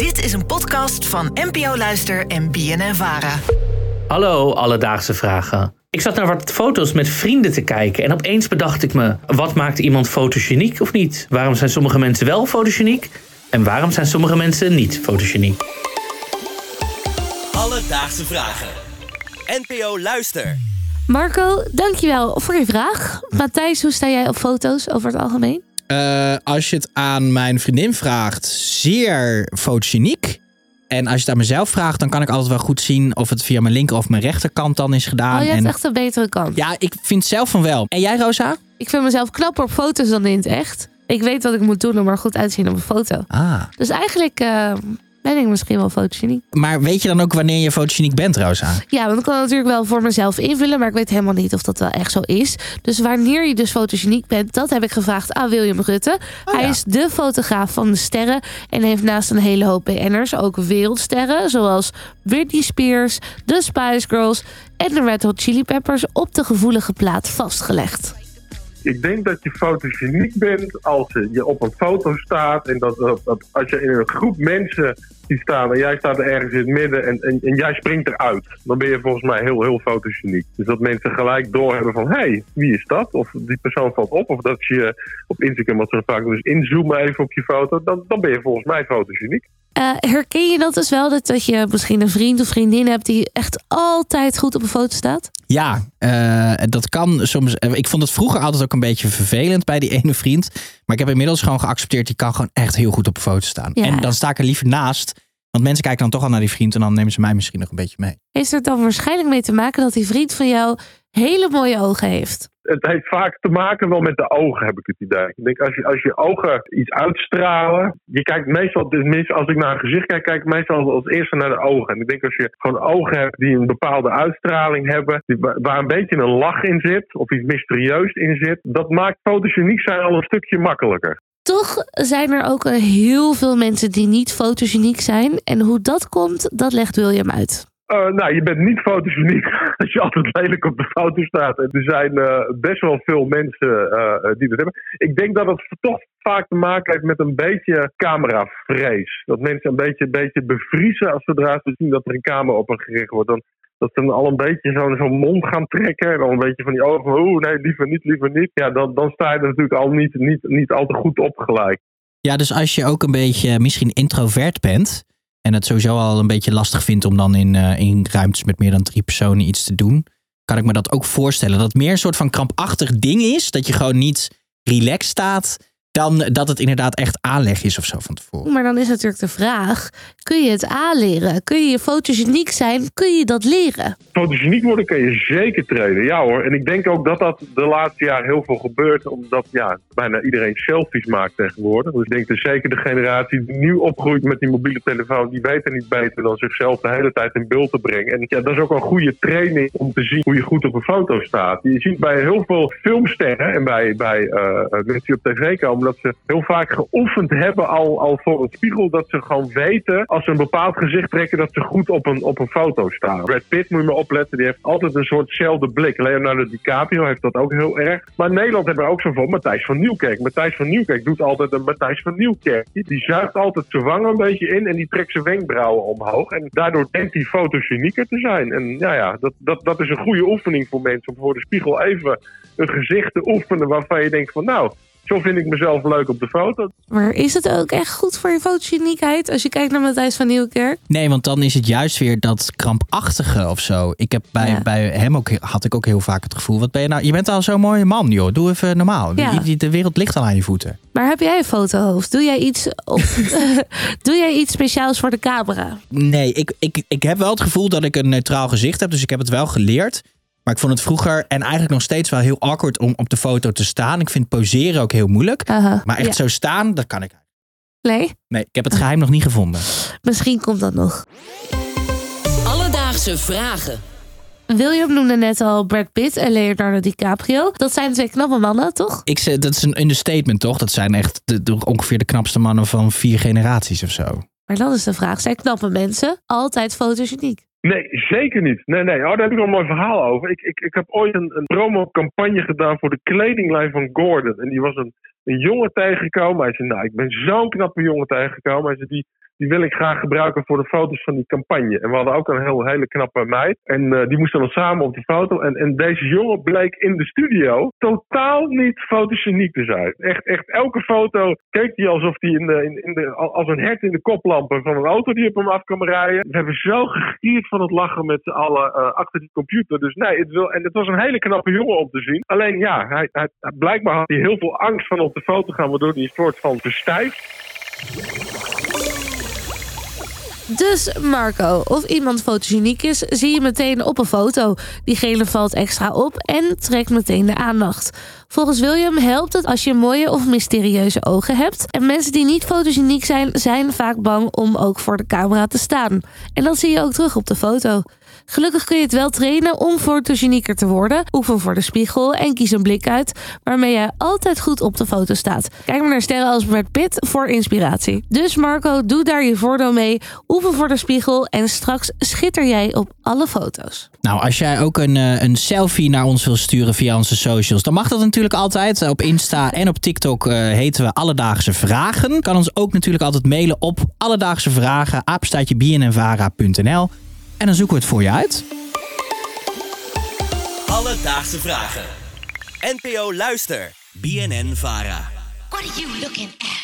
Dit is een podcast van NPO Luister en BNN Vara. Hallo, alledaagse vragen. Ik zat naar wat foto's met vrienden te kijken en opeens bedacht ik me: wat maakt iemand fotogeniek of niet? Waarom zijn sommige mensen wel fotogeniek en waarom zijn sommige mensen niet fotogeniek? Alledaagse vragen. NPO Luister. Marco, dankjewel voor je vraag. Matthijs, hoe sta jij op foto's over het algemeen? Uh, als je het aan mijn vriendin vraagt, zeer fotogeniek. En als je het aan mezelf vraagt, dan kan ik altijd wel goed zien of het via mijn linker of mijn rechterkant dan is gedaan. Oh, je hebt en... echt een betere kant. Ja, ik vind zelf van wel. En jij, Rosa? Ik vind mezelf knapper op foto's dan in het echt. Ik weet wat ik moet doen om er goed uit te zien op een foto. Ah. Dus eigenlijk uh, ben ik misschien wel fotogeniek. Maar weet je dan ook wanneer je fotogeniek bent, Rosa? Ja, want ik kan het natuurlijk wel voor mezelf invullen, maar ik weet helemaal niet of dat wel echt zo is. Dus wanneer je dus fotogeniek bent, dat heb ik gevraagd aan William Rutte. Oh, Hij ja. is de fotograaf van de sterren en heeft naast een hele hoop BN'ers ook wereldsterren, zoals Britney Spears, de Spice Girls en de Red Hot Chili Peppers op de gevoelige plaat vastgelegd. Ik denk dat je fotogeniek bent als je op een foto staat en dat, dat, als je in een groep mensen ziet staan en jij staat er ergens in het midden en, en, jij springt eruit, dan ben je volgens mij heel, heel fotogeniek. Dus dat mensen gelijk doorhebben van, hé, hey, wie is dat? Of die persoon valt op, of dat je op Instagram, wat ze vaak dus inzoomen even op je foto, dan, dan ben je volgens mij fotogeniek. Uh, herken je dat dus wel, dat, dat je misschien een vriend of vriendin hebt die echt altijd goed op een foto staat? Ja, uh, dat kan soms. Ik vond het vroeger altijd ook een beetje vervelend bij die ene vriend. Maar ik heb inmiddels gewoon geaccepteerd, die kan gewoon echt heel goed op foto staan. Ja. En dan sta ik er liever naast. Want mensen kijken dan toch al naar die vriend en dan nemen ze mij misschien nog een beetje mee. Heeft er dan waarschijnlijk mee te maken dat die vriend van jou hele mooie ogen heeft? Het heeft vaak te maken wel met de ogen, heb ik het idee. Ik denk, als je, als je ogen iets uitstralen... Je kijkt meestal, tenminste als ik naar een gezicht kijk... kijk ik meestal als, eerste naar de ogen. En ik denk als je gewoon ogen hebt die een bepaalde uitstraling hebben... Die, waar een beetje een lach in zit, of iets mysterieus in zit... dat maakt fotogeniek zijn al een stukje makkelijker. Toch zijn er ook heel veel mensen die niet fotogeniek zijn. En hoe dat komt, dat legt William uit. Uh, nou, je bent niet fotogeniek als je altijd lelijk op de foto staat. En er zijn uh, best wel veel mensen uh, die dat hebben. Ik denk dat het toch vaak te maken heeft met een beetje cameravrees. Dat mensen een beetje, een beetje bevriezen als zodra ze zien dat er een camera op hen gericht wordt. Dan, dat ze dan al een beetje zo'n zo mond gaan trekken. En dan een beetje van die ogen. Oeh, nee, liever niet, liever niet. Ja, dan, dan sta je er natuurlijk al niet, niet, niet al te goed op gelijk. Ja, dus als je ook een beetje misschien introvert bent en het sowieso al een beetje lastig vindt om dan in, uh, in ruimtes met meer dan drie personen iets te doen, kan ik me dat ook voorstellen. Dat het meer een soort van krampachtig ding is, dat je gewoon niet relaxed staat, dan dat het inderdaad echt aanleg is of zo van tevoren. Maar dan is natuurlijk de vraag, kun je het aanleren? Kun je fotogeniek zijn? Kun je dat leren? Fotogeniek worden kan je zeker trainen, ja hoor. En ik denk ook dat dat de laatste jaren heel veel gebeurt, omdat ja, bijna iedereen selfies maakt tegenwoordig. Dus ik denk dat zeker de generatie die nu opgroeit met die mobiele telefoon, die weten niet beter dan zichzelf de hele tijd in beeld te brengen. En ja, dat is ook een goede training om te zien hoe je goed op een foto staat. Je ziet bij heel veel filmsterren en bij, bij uh, mensen die op tv komen, dat ze heel vaak geoefend hebben al, al voor een spiegel. Dat ze gewoon weten, als ze een bepaald gezicht trekken, dat ze goed op een, op een foto staan. Brad Pitt moet je maar opletten, die heeft altijd een soortzelfde blik. Leonardo DiCaprio heeft dat ook heel erg. Maar Nederland hebben we ook zo van Matthijs van Nieuwkerk. Matthijs van Nieuwkerk doet altijd een Matthijs van Nieuwkerk. Die, die zuigt altijd zijn wangen een beetje in en die trekt zijn wenkbrauwen omhoog. En daardoor denkt hij fotogenieker te zijn. En ja, ja dat, dat, dat is een goede oefening voor mensen om voor de spiegel even een gezicht te oefenen waarvan je denkt van nou, zo vind ik mezelf leuk op de foto. Maar is het ook echt goed voor je fotogeniekheid als je kijkt naar Matthijs van Nieuwkerk? Nee, want dan is het juist weer dat krampachtige of zo. Ik heb bij, Ja. bij hem ook, had ik ook heel vaak het gevoel. Wat ben je nou? Je bent al zo'n mooie man, joh. Doe even normaal. Ja. Die- De wereld ligt al aan je voeten. Maar heb jij een fotohoofd? Doe jij iets, op, doe jij iets speciaals voor de camera? Nee, ik, ik, ik heb wel het gevoel dat ik een neutraal gezicht heb. Dus ik heb het wel geleerd. Maar ik vond het vroeger en eigenlijk nog steeds wel heel awkward om op de foto te staan. Ik vind poseren ook heel moeilijk. Maar echt ja. zo staan, dat kan ik. Nee, Nee, ik heb het geheim nog niet gevonden. misschien komt dat nog. Alledaagse vragen. William noemde net al Brad Pitt en Leonardo DiCaprio. Dat zijn twee knappe mannen, toch? Ik zeg, dat is een understatement, toch? Dat zijn echt de, de- ongeveer de knapste mannen van vier generaties of zo. Maar dat is de vraag. Zijn knappe mensen altijd fotogeniek? Nee, zeker niet. Nee, nee. Oh, daar heb ik wel een mooi verhaal over. Ik, ik, ik heb ooit een, een promocampagne gedaan voor de kledinglijn van Gordon. En die was een, een jongen tegengekomen. Hij zei, nou, ik ben zo'n knappe jongen tegengekomen. Hij zei, die, die wil ik graag gebruiken voor de foto's van die campagne. En we hadden ook een heel, hele knappe meid. En eh, die moesten dan samen op de foto. En, en deze jongen bleek in de studio totaal niet fotogeniek te zijn. Echt, echt elke foto keek hij alsof hij in de, in, de, als een hert in de koplampen van een auto die op hem af kwam rijden. We hebben zo gegierd van het lachen met z'n allen eh, achter die computer. Dus nee, het, wil, en het was een hele knappe jongen om te zien. Alleen ja, hij, hij, blijkbaar had hij heel veel angst van op de foto gaan, waardoor hij een soort van verstijft. Dus Marco, of iemand fotogeniek is, zie je meteen op een foto. Diegene valt extra op en trekt meteen de aandacht. Volgens William helpt het als je mooie of mysterieuze ogen hebt. En mensen die niet fotogeniek zijn, zijn vaak bang om ook voor de camera te staan. En dat zie je ook terug op de foto. Gelukkig kun je het wel trainen om fotogenieker te worden. Oefen voor de spiegel en kies een blik uit waarmee jij altijd goed op de foto staat. Kijk maar naar sterren als Brad Pitt voor inspiratie. Dus Marco, doe daar je voordeel mee. Oefen voor de spiegel en straks schitter jij op alle foto's. Nou, als jij ook een, eh, een selfie naar ons wil sturen via onze socials, dan mag dat natuurlijk altijd. Op Insta en op TikTok uh, heten we Alledaagse Vragen. Kan ons ook natuurlijk altijd mailen op Alledaagse Vragen. En dan zoeken we het voor je uit. Alledaagse vragen. NPO Luister. BNN Vara. What are you looking at?